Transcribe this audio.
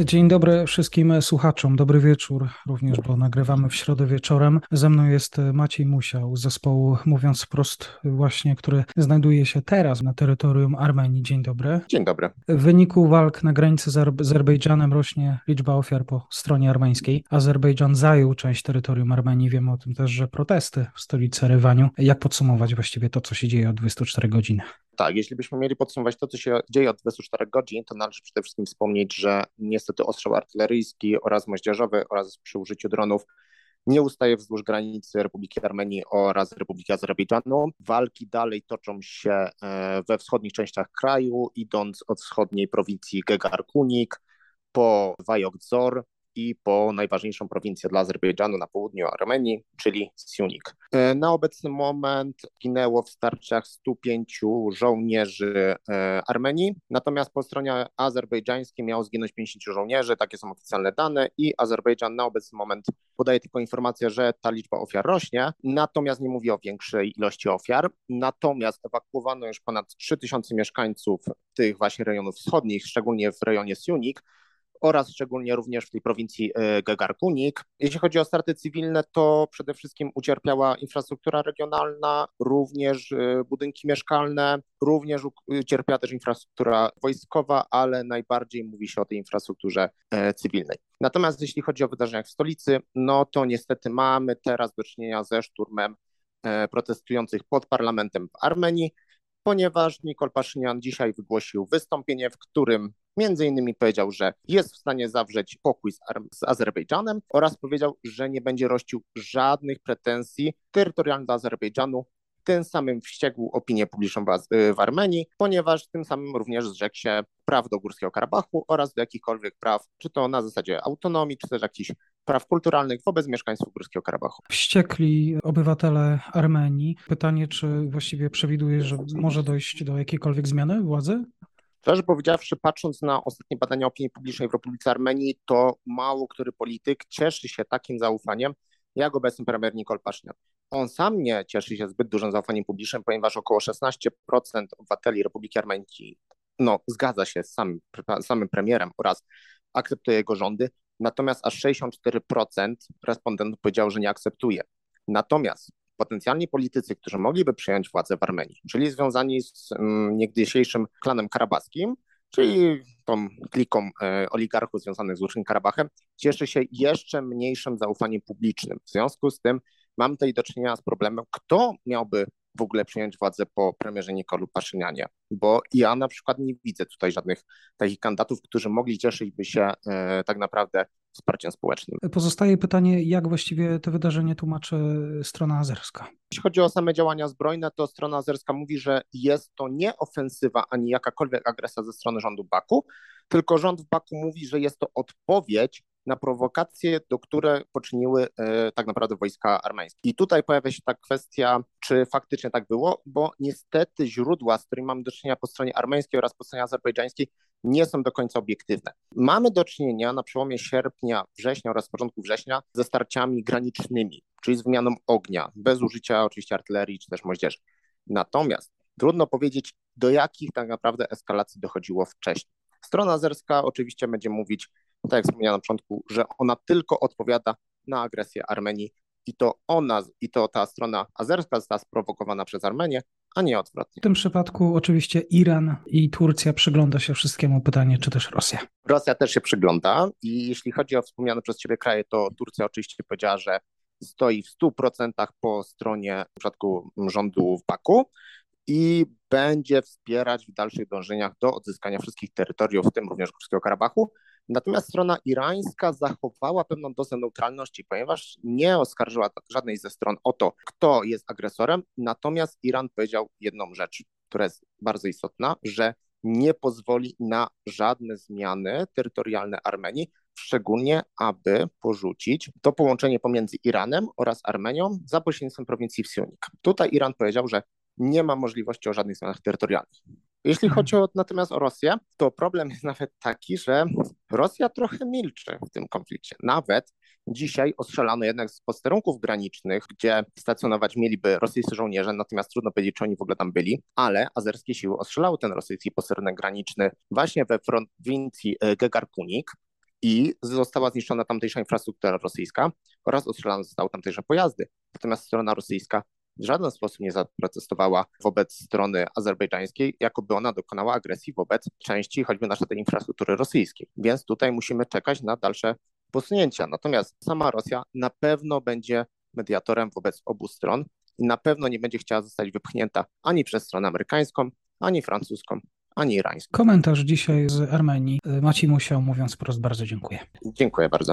Dzień dobry wszystkim słuchaczom, dobry wieczór również, bo nagrywamy w środę wieczorem. Ze mną jest Maciej Musiał z zespołu Mówiąc Wprost właśnie, który znajduje się teraz na terytorium Armenii. Dzień dobry. Dzień dobry. W wyniku walk na granicy z Azerbejdżanem rośnie liczba ofiar po stronie armeńskiej. Azerbejdżan zajął część terytorium Armenii. Wiemy o tym też, że protesty w stolicy Rywaniu. Jak podsumować właściwie to, co się dzieje od 24 godzin? Tak, jeśli byśmy mieli podsumować to, co się dzieje od 24 godzin, to należy przede wszystkim wspomnieć, że niestety ostrzał artyleryjski oraz moździerzowy oraz przy użyciu dronów nie ustaje wzdłuż granicy Republiki Armenii oraz Republiki Azerbejdżanu. Walki dalej toczą się e, we wschodnich częściach kraju, idąc od wschodniej prowincji Gegarkunik po Wajokdzor, i po najważniejszą prowincję dla Azerbejdżanu na południu Armenii, czyli Siunik. E, na obecny moment ginęło w starciach 105 żołnierzy e, Armenii, natomiast po stronie azerbejdżańskiej miało zginąć 50 żołnierzy, takie są oficjalne dane i Azerbejdżan na obecny moment podaje tylko informację, że ta liczba ofiar rośnie, natomiast nie mówi o większej ilości ofiar. Natomiast ewakuowano już ponad 3000 mieszkańców tych właśnie rejonów wschodnich, szczególnie w rejonie Siunik, oraz szczególnie również w tej prowincji e, Gegarkunik. Jeśli chodzi o straty cywilne, to przede wszystkim ucierpiała infrastruktura regionalna, również e, budynki mieszkalne, również ucierpiała też infrastruktura wojskowa, ale najbardziej mówi się o tej infrastrukturze e, cywilnej. Natomiast jeśli chodzi o wydarzenia w stolicy, no to niestety mamy teraz do czynienia ze szturmem protestujących pod parlamentem w Armenii ponieważ Nikol Paszynian dzisiaj wygłosił wystąpienie, w którym między innymi powiedział, że jest w stanie zawrzeć pokój z, z Azerbejdżanem oraz powiedział, że nie będzie rościł żadnych pretensji terytorialnych do Azerbejdżanu, tym samym wściekł opinię publiczną w Armenii, ponieważ tym samym również zrzekł się praw do Górskiego Karabachu oraz do jakichkolwiek praw, czy to na zasadzie autonomii, czy też jakichś praw kulturalnych wobec mieszkańców Górskiego Karabachu. Wściekli obywatele Armenii. Pytanie, czy właściwie przewiduje, że może dojść do jakiejkolwiek zmiany władzy? Szczerze powiedziawszy, patrząc na ostatnie badania opinii publicznej w Republice Armenii, to mało który polityk cieszy się takim zaufaniem, jak obecny premier Nikol Paszynian. On sam nie cieszy się zbyt dużym zaufaniem publicznym, ponieważ około 16% obywateli Republiki Armenii no, zgadza się z samym, samym premierem oraz akceptuje jego rządy, natomiast aż 64% respondentów powiedział, że nie akceptuje. Natomiast potencjalni politycy, którzy mogliby przejąć władzę w Armenii, czyli związani z mm, niegdysiejszym klanem karabaskim, czyli tą kliką e, oligarchów związanych z Łucznym Karabachem, cieszy się jeszcze mniejszym zaufaniem publicznym. W związku z tym mam tutaj do czynienia z problemem, kto miałby w ogóle przyjąć władzę po premierze Nikolu Paszynianie, bo ja na przykład nie widzę tutaj żadnych takich kandydatów, którzy mogli cieszyć się e, tak naprawdę wsparciem społecznym. Pozostaje pytanie, jak właściwie to wydarzenie tłumaczy strona azerska? Jeśli chodzi o same działania zbrojne, to strona azerska mówi, że jest to nie ofensywa ani jakakolwiek agresja ze strony rządu Baku, tylko rząd w Baku mówi, że jest to odpowiedź na prowokacje, do które poczyniły e, tak naprawdę wojska armeńskie. I tutaj pojawia się ta kwestia, czy faktycznie tak było, bo niestety źródła, z którymi mamy do czynienia po stronie armeńskiej oraz po stronie azerbejdżańskiej, nie są do końca obiektywne. Mamy do czynienia na przełomie sierpnia, września oraz początku września ze starciami granicznymi, czyli z wymianą ognia, bez użycia oczywiście artylerii czy też moździerzy. Natomiast trudno powiedzieć, do jakich tak naprawdę eskalacji dochodziło wcześniej. Strona azerska oczywiście będzie mówić, tak jak wspomniałem na początku, że ona tylko odpowiada na agresję Armenii i to ona, i to ta strona azerska została sprowokowana przez Armenię, a nie odwrotnie. W tym przypadku oczywiście Iran i Turcja przygląda się wszystkiemu pytanie, czy też Rosja. Rosja też się przygląda i jeśli chodzi o wspomniane przez Ciebie kraje, to Turcja oczywiście powiedziała, że stoi w 100% po stronie w przypadku rządu w Baku i będzie wspierać w dalszych dążeniach do odzyskania wszystkich terytoriów, w tym również Górskiego Karabachu. Natomiast strona irańska zachowała pewną dozę neutralności, ponieważ nie oskarżyła żadnej ze stron o to, kto jest agresorem. Natomiast Iran powiedział jedną rzecz, która jest bardzo istotna, że nie pozwoli na żadne zmiany terytorialne Armenii, szczególnie aby porzucić to połączenie pomiędzy Iranem oraz Armenią za pośrednictwem prowincji Wsiunik. Tutaj Iran powiedział, że nie ma możliwości o żadnych zmianach terytorialnych. Jeśli Mhm. chodzi o, natomiast o Rosję, to problem jest nawet taki, że Rosja trochę milczy w tym konflikcie. Nawet dzisiaj ostrzelano jednak z posterunków granicznych, gdzie stacjonować mieliby rosyjscy żołnierze, natomiast trudno powiedzieć, czy oni w ogóle tam byli, ale azerskie siły ostrzelały ten rosyjski posterunek graniczny właśnie we prowincji e, Gegarkunik i została zniszczona tamtejsza infrastruktura rosyjska oraz ostrzelane zostały tamtejsze pojazdy. Natomiast strona rosyjska w żaden sposób nie zaprotestowała wobec strony azerbejdżańskiej, jakoby ona dokonała agresji wobec części choćby naszej tej infrastruktury rosyjskiej. Więc tutaj musimy czekać na dalsze posunięcia. Natomiast sama Rosja na pewno będzie mediatorem wobec obu stron i na pewno nie będzie chciała zostać wypchnięta ani przez stronę amerykańską, ani francuską, ani irańską. Komentarz dzisiaj z Armenii. Maciej Musiał, mówiąc wprost, bardzo dziękuję. Dziękuję bardzo.